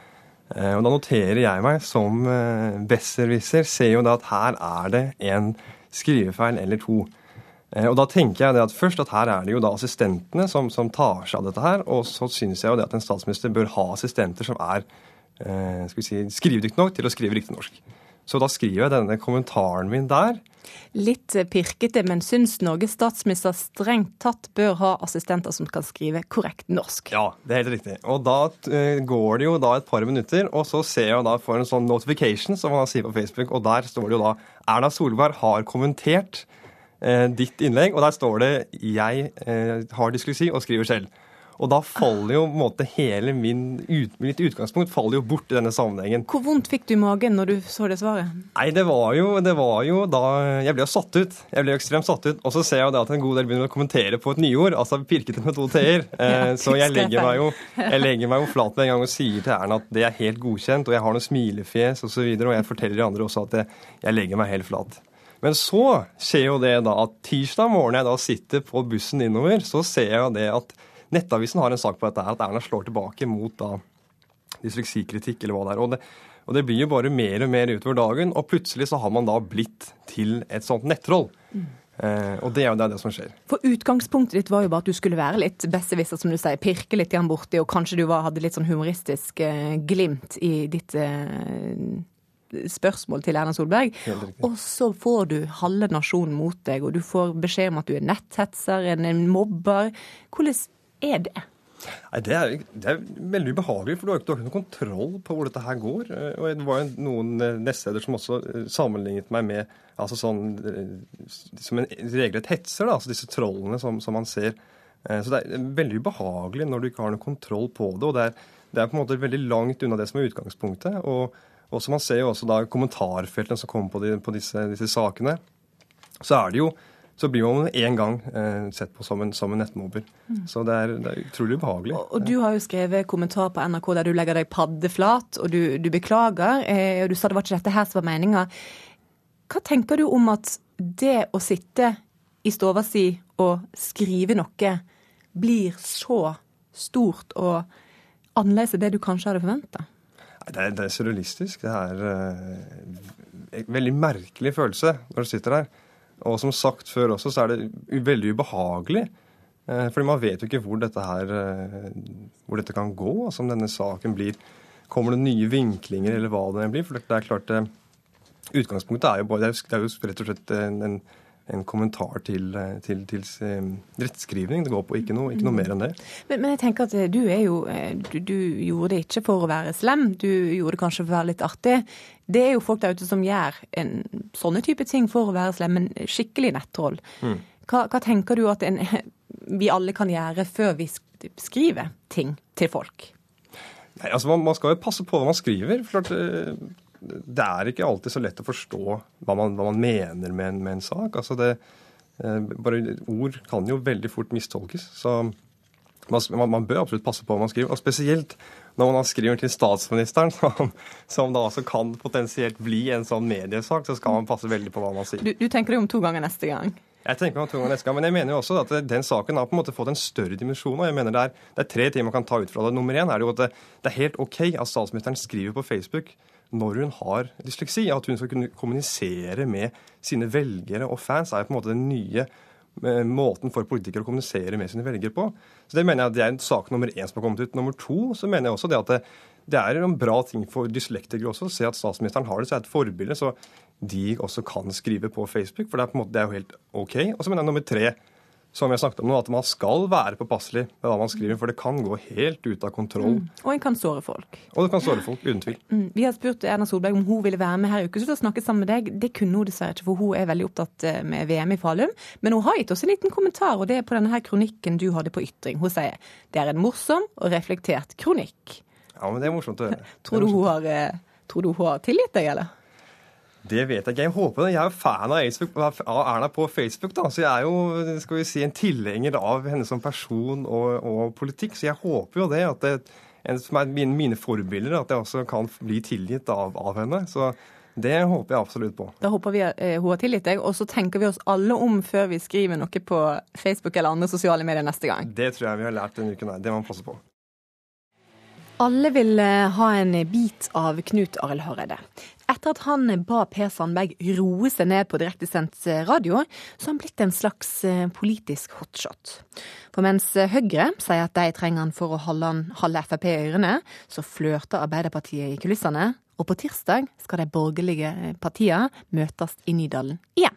Eh, og da noterer jeg meg som eh, besserwisser, ser jo da at her er det en skrivefeil eller to. Eh, og da tenker jeg det at først at her er det jo da assistentene som, som tar seg av dette her. Og så syns jeg jo det at en statsminister bør ha assistenter som er skal vi si, skrivedyktige nok til å skrive riktig norsk. Så da skriver jeg denne kommentaren min der. Litt eh, pirkete, men syns Norges statsminister strengt tatt bør ha assistenter som kan skrive korrekt norsk. Ja, det er helt riktig. Og da eh, går det jo da et par minutter, og så ser jeg da for en sånn notification, som man sier på Facebook, og der står det jo da Erna Solberg har kommentert eh, ditt innlegg, og der står det 'Jeg eh, har dysleksi og skriver selv'. Og da faller jo på en måte hele min ut, mitt utgangspunkt faller jo bort i denne sammenhengen. Hvor vondt fikk du i magen når du så det svaret? Nei, det var jo, det var jo da Jeg ble jo satt ut. Jeg ble jo ekstremt satt ut. Og så ser jeg jo det at en god del begynner å kommentere på et nyord, altså pirkete med to t-er. Eh, så jeg legger, meg jo, jeg legger meg jo flat med en gang og sier til Erna at det er helt godkjent, og jeg har noe smilefjes osv., og, så videre, og jeg forteller de andre også at jeg, jeg legger meg helt flat. Men så skjer jo det da at tirsdag morgen jeg da sitter på bussen innover, så ser jeg jo det at Nettavisen har en sak på dette her, at Erna slår tilbake mot da dysleksikritikk eller hva det er. Og det, og det blir jo bare mer og mer utover dagen, og plutselig så har man da blitt til et sånt nettroll. Eh, og det er jo det, er det som skjer. For utgangspunktet ditt var jo bare at du skulle være litt besserwisser, som du sier. Pirke litt grann borti, og kanskje du var, hadde litt sånn humoristisk eh, glimt i ditt eh, spørsmål til Erna Solberg. Og så får du halve nasjonen mot deg, og du får beskjed om at du er netthetser, en, en mobber. Hvordan er det? Nei, det er, det er veldig ubehagelig, for du har ikke, noen kontroll på hvor dette her går. Eh, Og det var jo noen eh, nettsteder som også eh, sammenlignet meg med altså sånn, som en regelrett hetser, da, altså disse trollene som, som man ser. Så det er veldig ubehagelig når du ikke har noen kontroll på det. og det er, det er på en måte veldig langt unna det som er utgangspunktet. og som Man ser jo også da kommentarfeltene som kommer på, de, på disse, disse sakene. Så er det jo så blir man med en gang eh, sett på som en, som en nettmobber. Mm. Så det er, det er utrolig ubehagelig. Og, og du har jo skrevet kommentar på NRK der du legger deg paddeflat, og du, du beklager. Eh, og du sa det var ikke dette her som var meninga. Hva tenker du om at det å sitte i stova si og skrive noe blir så stort og annerledes enn det du kanskje hadde forventa? Det er, det er surrealistisk. Det er eh, en veldig merkelig følelse når du sitter der. Og som sagt før også, så er det veldig ubehagelig. Eh, fordi man vet jo ikke hvor dette her eh, hvor dette kan gå. Altså om denne saken blir Kommer det nye vinklinger, eller hva det blir. For det er klart eh, Utgangspunktet er jo bare Det er jo, rett og slett en, en, en kommentar til, eh, til, til eh, rettskrivning. Det går på ikke noe, ikke noe mer enn det. Men, men jeg tenker at du er jo eh, du, du gjorde det ikke for å være slem, du gjorde det kanskje for å være litt artig. Det er jo folk der ute som gjør en, sånne type ting for å være slem, men skikkelig nettroll. Mm. Hva, hva tenker du at en, vi alle kan gjøre før vi skriver ting til folk? Nei, altså man, man skal jo passe på hva man skriver. for klart, eh, Det er ikke alltid så lett å forstå hva man, hva man mener med en, med en sak. Altså det, eh, bare Ord kan jo veldig fort mistolkes. Så man, man, bør absolutt passe på hva man skriver. Og spesielt når man skriver til statsministeren, som, som da også kan potensielt bli en sånn mediesak, så skal man passe veldig på hva man sier. Du, du tenker deg om to ganger neste gang. Jeg tenker meg om to ganger neste gang, Men jeg mener jo også at den saken har på en måte fått en større dimensjon. og jeg mener Det er, det er tre ting man kan ta ut fra det. Nummer én er det jo at det, det er helt OK at statsministeren skriver på Facebook når hun har dysleksi. At hun skal kunne kommunisere med sine velgere og fans, er på en måte den nye eh, måten for politikere å kommunisere med sine velgere på. Så Det mener jeg det er sak nummer én som har kommet ut. Nummer to så mener jeg også det at det, det er en bra ting for dyslektikere også å se at statsministeren har det så er det et forbilde. så de også kan skrive på Facebook, for det er, på en måte, det er jo helt OK. Og så mener jeg nummer tre, som jeg snakket om nå, at man skal være påpasselig med hva man skriver, for det kan gå helt ut av kontroll. Mm. Og en kan såre folk. Og det kan såre folk, uten tvil. Mm. Vi har spurt Erna Solberg om hun ville være med her i Ukeslutt og snakke sammen med deg. Det kunne hun dessverre ikke, for hun er veldig opptatt eh, med VM i Falun. Men hun har gitt oss en liten kommentar, og det er på denne her kronikken du hadde på Ytring. Hun sier det er en morsom og reflektert kronikk. Ja, men det er morsomt å høre. Tror du hun har, eh, tror du hun har tilgitt deg, eller? Det vet jeg ikke. Jeg håper det. Jeg er jo fan av, Facebook, av Erna på Facebook, da. Så jeg er jo skal vi si, en tilhenger av henne som person og, og politikk. Så jeg håper jo det. at det, en som er mine, mine forbilder, at jeg også kan bli tilgitt av, av henne. Så det håper jeg absolutt på. Da håper vi eh, hun har tilgitt deg, og så tenker vi oss alle om før vi skriver noe på Facebook eller andre sosiale medier neste gang. Det tror jeg vi har lært denne uken. her. Det må man passe på. Alle vil eh, ha en bit av Knut Arild Hareide. Etter at han ba Per Sandberg roe seg ned på direktesendt radio, så har han blitt en slags eh, politisk hotshot. For mens Høyre sier at de trenger han for å holde, han, holde Frp i ørene, så flørter Arbeiderpartiet i kulissene Og på tirsdag skal de borgerlige partiene møtes i Nydalen igjen.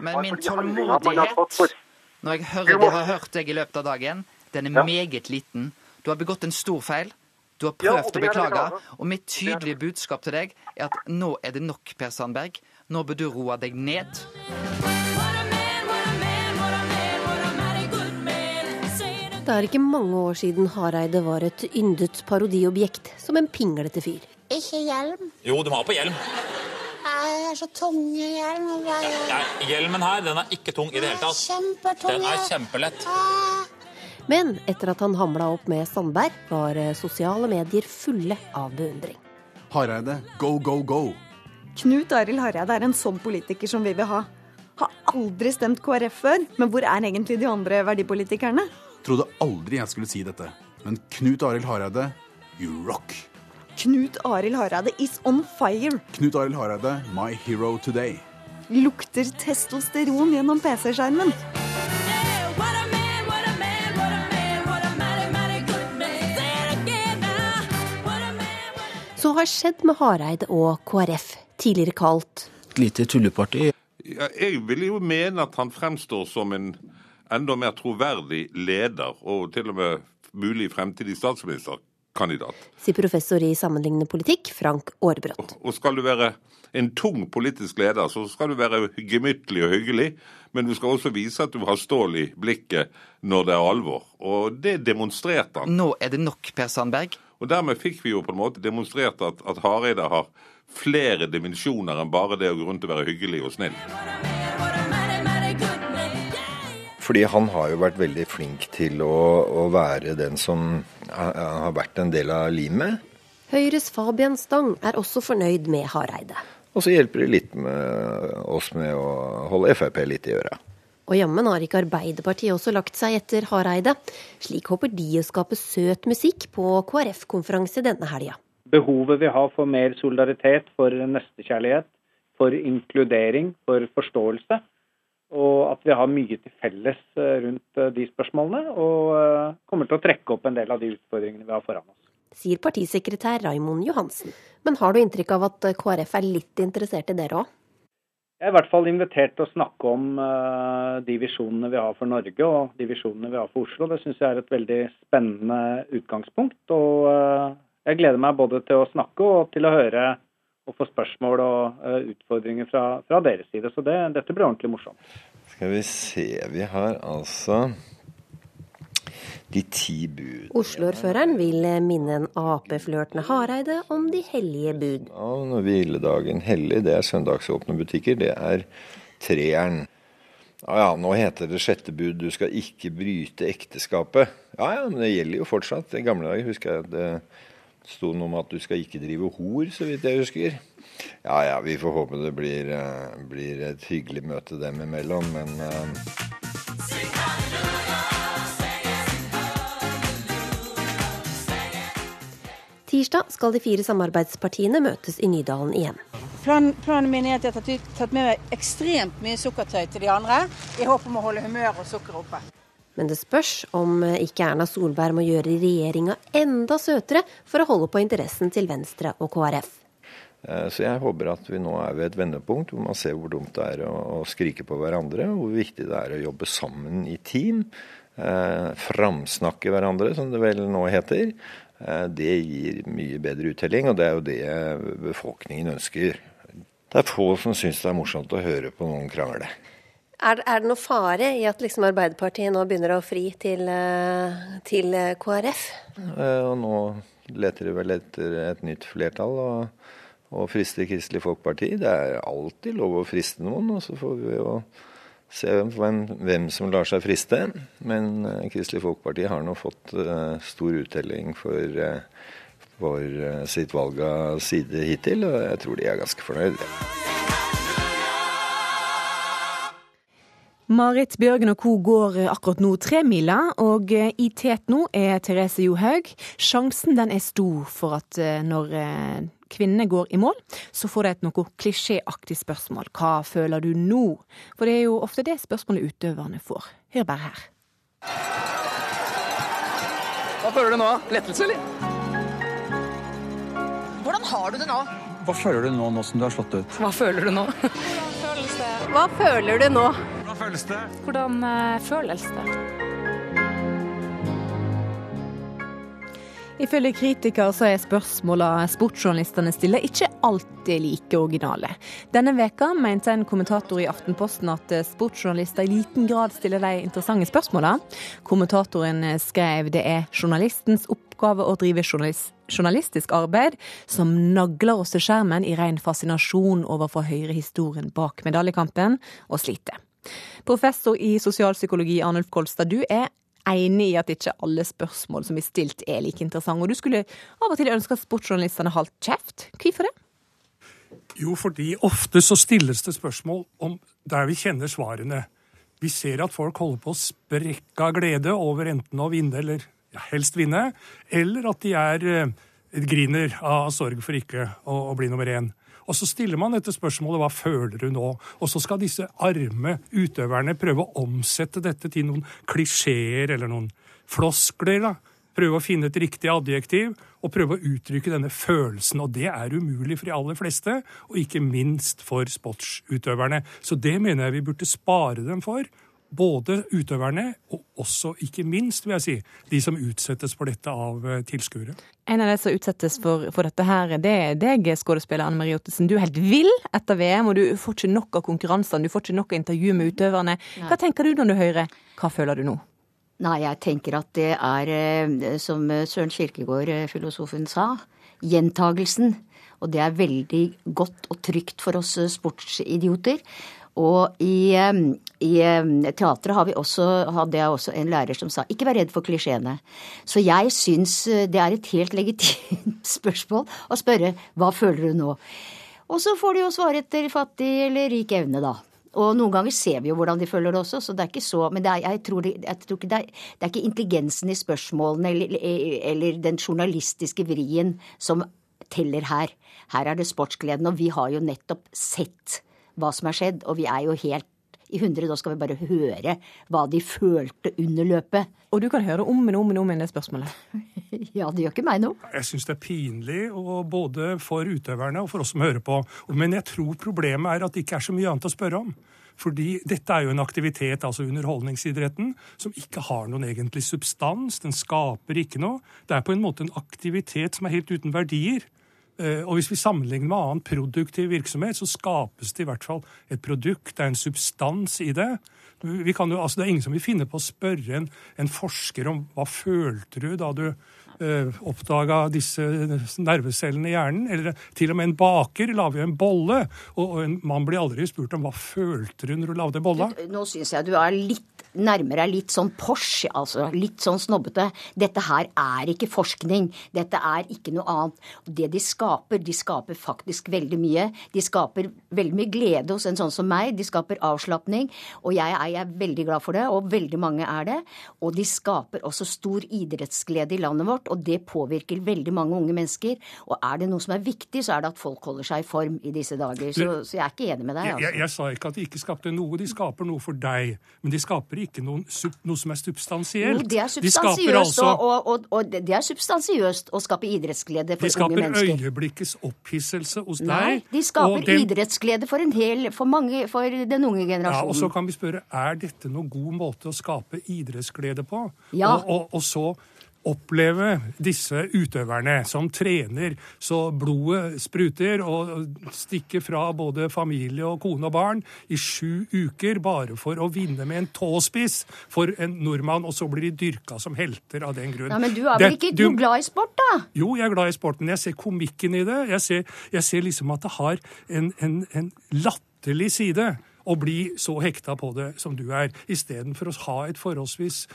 Men min tålmodighet når jeg hører, jeg har hørt deg i løpet av dagen, den er meget liten. Du har begått en stor feil. Du har prøvd å beklage. Og mitt tydelige budskap til deg er at nå er det nok, Per Sandberg. Nå bør du roe deg ned. Det er ikke mange år siden Hareide var et yndet parodiobjekt som en pinglete fyr. Ikke hjelm. Jo, du må ha på hjelm. Nei, det er så tung i hjelm. Hjelmen her, den er ikke tung i det hele tatt. Den er kjempelett. Men etter at han hamla opp med Sandberg, var eh, sosiale medier fulle av beundring. Hareide, go, go, go. Knut Arild Hareide er en sånn politiker som vi vil ha. Har aldri stemt KrF før, men hvor er egentlig de andre verdipolitikerne? Trodde aldri jeg skulle si dette, men Knut Arild Hareide, you rock. Knut Arild Hareide is on fire. Knut Arild Hareide, my hero today. Lukter testosteron gjennom PC-skjermen. Har skjedd med Hareide og KrF, tidligere kalt Et lite tulleparti. Ja, jeg vil jo mene at han fremstår som en enda mer troverdig leder, og til og med mulig fremtidig statsministerkandidat. sier professor i sammenlignende politikk, Frank Aarbrot. Og skal du være en tung politisk leder, så skal du være gemyttlig og hyggelig, men du skal også vise at du har stål i blikket når det er alvor. Og det demonstrerte han. Nå er det nok, Per Sandberg. Og dermed fikk vi jo på en måte demonstrert at, at Hareide har flere dimensjoner enn bare det å gå rundt og være hyggelig og snill. Fordi han har jo vært veldig flink til å, å være den som har vært en del av limet. Høyres Fabian Stang er også fornøyd med Hareide. Og så hjelper det litt med oss med å holde Frp litt i øra. Og jammen har ikke Arbeiderpartiet også lagt seg etter Hareide. Slik håper de å skape søt musikk på KrF-konferanse denne helga. behovet vi har for mer solidaritet, for nestekjærlighet, for inkludering, for forståelse. Og at vi har mye til felles eh, rundt eh, de spørsmålene, og eh, kommer til å trekke opp en del av de utfordringene vi har foran oss. Sier partisekretær Raimond Johansen. Men har du inntrykk av at KrF er litt interessert i dere òg? Jeg er i hvert fall invitert til å snakke om uh, de visjonene vi har for Norge og de visjonene vi har for Oslo. Det syns jeg er et veldig spennende utgangspunkt. Og uh, jeg gleder meg både til å snakke og til å høre og få spørsmål og uh, utfordringer fra, fra deres side. Så det, dette blir ordentlig morsomt. Skal vi se, vi har altså de ti bud. Oslo-ordføreren vil minne en Ap-flørtende Hareide om de hellige bud. Ja, når hviledagen hellig, det er søndagsåpne butikker, det er treeren. Ja ja, nå heter det sjette bud, du skal ikke bryte ekteskapet. Ja ja, men det gjelder jo fortsatt. I gamle dager husker jeg at det sto noe om at du skal ikke drive hor, så vidt jeg husker. Ja ja, vi får håpe det blir, eh, blir et hyggelig møte dem imellom, men eh, Tirsdag skal de fire samarbeidspartiene møtes i Nydalen igjen. Plan, planen min er at jeg har tatt, med meg ekstremt mye sukkertøy til de andre, i håp om å holde humøret og sukkeret oppe. Men det spørs om ikke Erna Solberg må gjøre regjeringa enda søtere for å holde på interessen til Venstre og KrF. Eh, Så jeg håper at vi nå er ved et vendepunkt hvor man ser hvor dumt det er å skrike på hverandre, og hvor viktig det er å jobbe sammen i team. Eh, framsnakke hverandre, som det vel nå heter. Eh, det gir mye bedre uttelling, og det er jo det befolkningen ønsker. Det er få som syns det er morsomt å høre på noen krangle. Er, er det noe fare i at liksom Arbeiderpartiet nå begynner å fri til, eh, til eh, KrF? Og nå leter de vel etter et nytt flertall og, og frister Kristelig Folkeparti. Det er alltid lov å friste noen, og så får vi jo se hvem, hvem som lar seg friste. Men eh, Kristelig Folkeparti har nå fått eh, stor uttelling for, eh, for sitt valg av side hittil, og jeg tror de er ganske fornøyd. Marit Bjørgen og co. går akkurat nå tremila, og i tet nå er Therese Johaug. Sjansen den er stor for at når kvinnene går i mål, så får de et noe klisjéaktig spørsmål. Hva føler du nå? For det er jo ofte det spørsmålet utøverne får. Hør bare her. Hva føler du nå? Lettelse, eller? Hvordan har du det nå? Hva føler du nå, nå som du har slått ut? Hva føler du nå? Hva føler du nå? Hvordan føles det? Hvordan eh, føles det? Ifølge kritikere så er spørsmåla sportsjournalistene stiller ikke alltid like originale. Denne veka mente en kommentator i Aftenposten at sportsjournalister i liten grad stiller de interessante spørsmåla. Kommentatoren skrev det er journalistens oppgave å drive journalist journalistisk arbeid som nagler oss til skjermen i ren fascinasjon overfor høyrehistorien historien bak medaljekampen, og sliter. Professor i sosialpsykologi Arnulf Kolstad, du er enig i at ikke alle spørsmål som er stilt er like interessante. Og du skulle av og til ønske at sportsjournalistene holdt kjeft. Hvorfor det? Jo, fordi ofte så stilles det spørsmål om der vi kjenner svarene. Vi ser at folk holder på å sprekke av glede over enten å vinne eller ja, helst vinne, eller at de er eh, griner av sorg for ikke å, å bli nummer én. Og så stiller man dette spørsmålet hva føler du nå? Og så skal disse arme utøverne prøve å omsette dette til noen klisjeer eller noen floskler. da. Prøve å finne et riktig adjektiv og prøve å uttrykke denne følelsen. Og det er umulig for de aller fleste, og ikke minst for sportsutøverne. Så det mener jeg vi burde spare dem for. Både utøverne og også, ikke minst, vil jeg si, de som utsettes for dette av eh, tilskuere. En av de som utsettes for, for dette her, det er deg, skuespiller Anne Marie Ottesen. Du er helt vill etter VM, og du får ikke nok av konkurransene, du får ikke nok av intervju med utøverne. Hva tenker du når du hører? Hva føler du nå? Nei, jeg tenker at det er, eh, som Søren Kirkegård, eh, filosofen, sa, gjentagelsen. Og det er veldig godt og trygt for oss sportsidioter. Og i, i teatret har vi også, hadde jeg også en lærer som sa ikke vær redd for klisjeene. Så jeg syns det er et helt legitimt spørsmål å spørre hva føler du nå? Og så får de jo svare etter fattig eller rik evne, da. Og noen ganger ser vi jo hvordan de føler det også, så det er ikke så Men er, jeg, tror det, jeg, tror ikke det, er, det er ikke intelligensen i spørsmålene eller, eller den journalistiske vrien som teller her. Her er det sportsgleden, og vi har jo nettopp sett hva som har skjedd, og vi er jo helt i hundre. Da skal vi bare høre hva de følte under løpet. Og du kan høre om og om og om igjen det spørsmålet. ja, det gjør ikke meg noe. Jeg syns det er pinlig, både for utøverne og for oss som hører på. Men jeg tror problemet er at det ikke er så mye annet å spørre om. Fordi dette er jo en aktivitet, altså underholdningsidretten, som ikke har noen egentlig substans. Den skaper ikke noe. Det er på en måte en aktivitet som er helt uten verdier. Eh, og hvis vi sammenligner med annen produktiv virksomhet, så skapes det i hvert fall et produkt. Det er en substans i det. Jo, altså det er ingen som vil finne på å spørre en, en forsker om hva følte du da du oppdaga disse nervecellene i hjernen. Eller til og med en baker lager en bolle, og, en mann blir aldri spurt om hva følte du når du lagde bolla. Nå syns jeg du er litt nærmer deg litt sånn Porsche, altså. Litt sånn snobbete. Dette her er ikke forskning. Dette er ikke noe annet. Det de skaper, de skaper faktisk veldig mye. De skaper veldig mye glede hos en sånn som meg. De skaper avslapning. Og jeg jeg er veldig glad for det, og veldig mange er det. Og de skaper også stor idrettsglede i landet vårt, og det påvirker veldig mange unge mennesker. Og er det noe som er viktig, så er det at folk holder seg i form i disse dager. Så, så jeg er ikke enig med deg. Altså. Jeg, jeg, jeg sa ikke at de ikke skapte noe. De skaper noe for deg. Men de skaper ikke noe, noe som er substansielt. Jo, det er substansiøst, altså, og, og, og, det er substansiøst å skape idrettsglede for unge mennesker. De skaper øyeblikkets opphisselse hos Nei, deg. de skaper den... idrettsglede for en hel, for mange, for den unge generasjonen. Ja, og så kan vi spørre, er dette noen god måte å skape idrettsglede på? Ja. og, og så oppleve disse utøverne som trener så blodet spruter og stikker fra både familie og kone og barn i sju uker bare for å vinne med en tåspiss for en nordmann, og så blir de dyrka som helter av den grunn. Ja, Men du er vel ikke du... glad i sport, da? Jo, jeg er glad i sporten. Jeg ser komikken i det. Jeg ser, jeg ser liksom at det har en, en, en latterlig side å bli så hekta på det som du er, istedenfor å ha et forholdsvis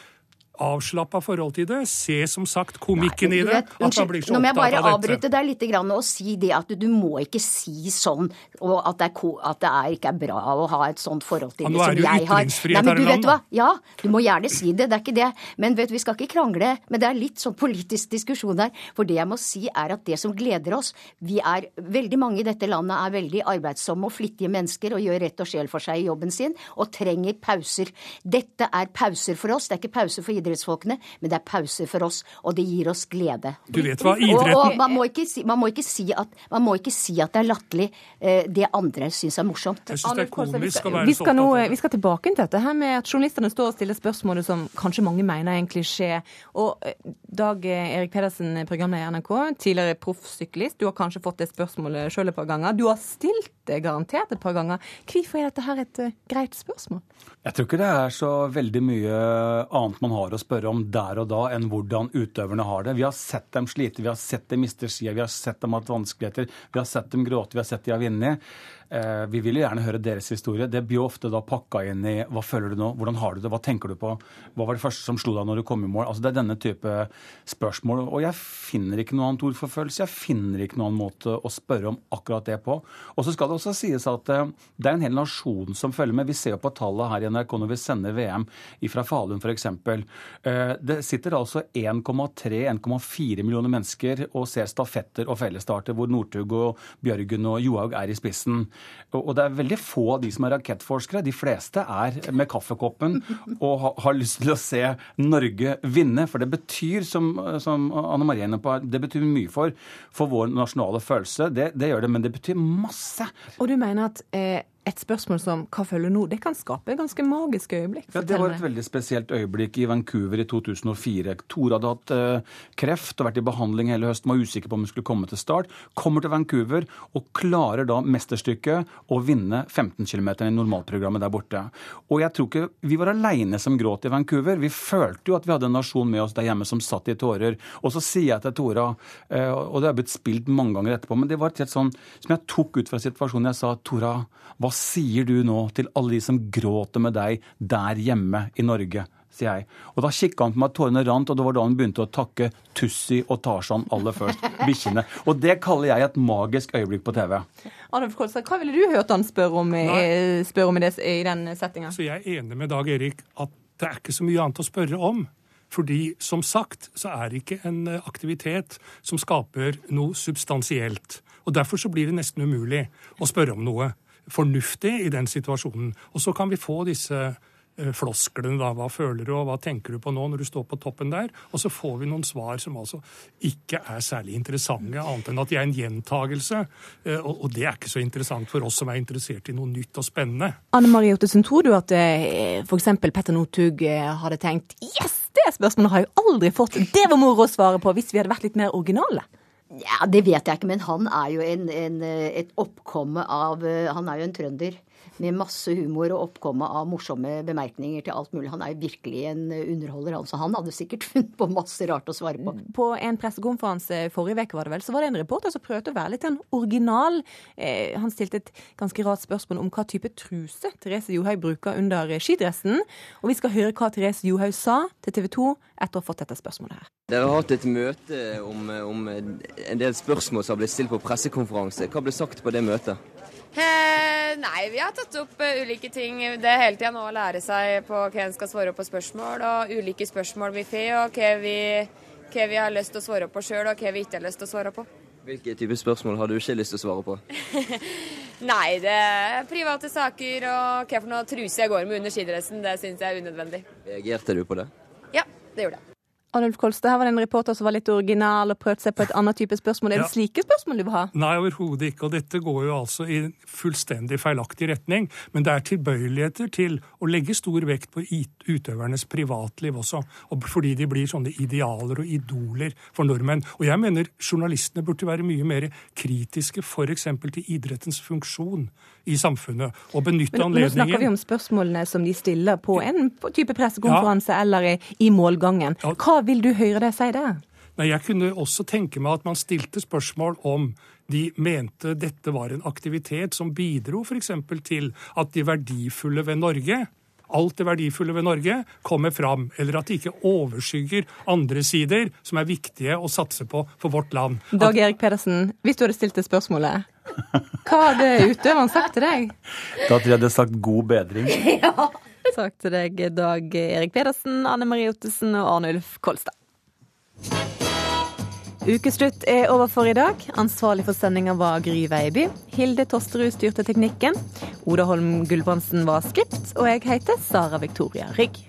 avslappa forhold til det. Se som sagt komikken Nei, i det. Vet, unnskyld, nå må jeg bare avbryte deg litt og si det at du må ikke si sånn og at det, er, at det er, ikke er bra å ha et sånt forhold til det som jeg har. Nei, men du vet hva? Ja, du må gjerne si det, det er ikke det. Men vet, vi skal ikke krangle. Men det er litt sånn politisk diskusjon her. For det jeg må si er at det som gleder oss Vi er veldig mange i dette landet er veldig arbeidsomme og flittige mennesker og gjør rett og sjel for seg i jobben sin og trenger pauser. Dette er pauser for oss, det er ikke pauser for toppidrettsfolkene, men det er pauser for oss, og det gir oss glede. Du vet hva idretten... Og, og man, må ikke si, man, må ikke si at, man må ikke si at det er latterlig, eh, det andre syns er morsomt. Jeg synes det er komisk å Vi være så skal, nå, opptatt av vi skal tilbake til dette her med at journalistene står og stiller spørsmålet som kanskje mange mener er en klisjé. Og eh, Dag Erik Pedersen, programleder i NRK, tidligere proffsyklist. Du har kanskje fått det spørsmålet sjøl et par ganger. Du har stilt det garantert et par ganger. Hvorfor er dette her et eh, greit spørsmål? Jeg tror ikke det er så veldig mye annet man har å spørre om der og da enn hvordan utøverne har det. Vi har sett dem slite, vi har sett dem miste skia, vi har sett dem ha hatt vanskeligheter, vi har sett dem gråte, vi har sett de har vunnet. Eh, vi vil jo gjerne høre deres historie. Det blir jo ofte da pakka inn i hva føler du nå, hvordan har du det, hva tenker du på, hva var det første som slo deg når du kom i mål? Altså Det er denne type spørsmål. Og jeg finner ikke noe annet ord for følelse. Jeg finner ikke noen måte å spørre om akkurat det på. Og så skal det også sies at eh, det er en hel nasjon som følger med. Vi ser jo på tallet her i NRK når vi sender VM fra Falun f.eks. Eh, det sitter altså 1,3-1,4 millioner mennesker og ser stafetter og fellesstarter hvor Northug og Bjørgen og Johaug er i spissen. Og det er veldig få av de som er rakettforskere. De fleste er med kaffekoppen og har lyst til å se Norge vinne. For det betyr, som, som Anne Marie er på, det betyr mye for, for vår nasjonale følelse. Det, det, gjør det, men det betyr masse. Og du mener at eh, et spørsmål som 'hva følger nå', det kan skape ganske magisk øyeblikk? Ja, Det var et veldig spesielt øyeblikk i Vancouver i 2004. Tore hadde hatt eh, kreft og vært i behandling hele høsten, var usikker på om hun skulle komme til start. Kommer til Vancouver og klarer da mesterstykket å vinne 15 km i normalprogrammet der borte. Og jeg tror ikke vi var aleine som gråt i Vancouver. Vi følte jo at vi hadde en nasjon med oss der hjemme som satt i tårer. Og så sier jeg til Tora, eh, og det har blitt spilt mange ganger etterpå, men det var et sånn som jeg tok ut fra situasjonen. Jeg sa Tora, hva sier du nå til alle de som gråter med deg der hjemme i Norge? sier jeg. Og Da kikka han på meg, tårene rant, og det var da han begynte å takke Tussi og Tarzan aller først. Bikkjene. Og det kaller jeg et magisk øyeblikk på TV. Adolf Kolstad, hva ville du hørt han spørre om, i, om i, det, i den settinga? Så jeg er enig med Dag Erik at det er ikke så mye annet å spørre om. Fordi som sagt så er det ikke en aktivitet som skaper noe substansielt. Og Derfor så blir det nesten umulig å spørre om noe fornuftig i den situasjonen. Og så kan vi få disse eh, flosklene, da. Hva føler du, og hva tenker du på nå når du står på toppen der? Og så får vi noen svar som altså ikke er særlig interessante, annet enn at de er en gjentagelse. Eh, og det er ikke så interessant for oss som er interessert i noe nytt og spennende. Anne Marie Ottesen, tror du at f.eks. Petter Northug hadde tenkt Yes! Det spørsmålet har jeg aldri fått! Det var moro å svare på hvis vi hadde vært litt mer originale. Ja, Det vet jeg ikke, men han er jo en, en, et oppkomme av Han er jo en trønder med masse humor og oppkomme av morsomme bemerkninger til alt mulig. Han er jo virkelig en underholder, han. Så han hadde sikkert funnet på masse rart å svare på. På en pressekonferanse forrige uke var det vel, så var det en reporter som prøvde å være litt en original. Eh, han stilte et ganske rart spørsmål om hva type truse Therese Johaug bruker under skidressen. Og vi skal høre hva Therese Johaug sa til TV 2 etter å ha fått dette spørsmålet her. Dere har hatt et møte om, om en del spørsmål som har blitt stilt på pressekonferanse. Hva ble sagt på det møtet? Eh, nei, vi har tatt opp uh, ulike ting. Det hele tida nå å lære seg på hva en skal svare på spørsmål, og ulike spørsmål vi får, og hva vi, hva vi har lyst til å svare på sjøl, og hva vi ikke har lyst til å svare på. Hvilke typer spørsmål har du ikke lyst til å svare på? nei, det er private saker og hva for noe truse jeg går med under skidressen. Det syns jeg er unødvendig. Reagerte du på det? Ja, det gjorde jeg. Adolf Kolstad, her var det en reporter som var litt original og prøvde seg på et annet type spørsmål. Er det slike spørsmål du vil ha? Nei, overhodet ikke. Og dette går jo altså i fullstendig feilaktig retning. Men det er tilbøyeligheter til å legge stor vekt på utøvernes privatliv også. Og fordi de blir sånne idealer og idoler for nordmenn. Og jeg mener journalistene burde være mye mer kritiske f.eks. til idrettens funksjon i samfunnet. Og benytte men, anledningen Nå snakker vi om spørsmålene som de stiller på en type pressekonferanse ja. eller i, målgangen. Hva vil du høre deg si der? Nei, Jeg kunne også tenke meg at man stilte spørsmål om de mente dette var en aktivitet som bidro f.eks. til at de verdifulle ved Norge alt det verdifulle ved Norge kommer fram, eller at det ikke overskygger andre sider som er viktige å satse på for vårt land. Dag Erik Pedersen, hvis du hadde stilt det spørsmålet, hva hadde utøveren sagt til deg? Da tror jeg hadde sagt god bedring. ja. Takk til deg, Dag Erik Pedersen, Anne Marie Ottesen og Arnulf Kolstad. Ukeslutt er over for i dag. Ansvarlig for sendinga var Gry Veiby. Hilde Tosterud styrte teknikken. Oda Holm Gulbrandsen var skript. Og jeg heter Sara Victoria Rygg.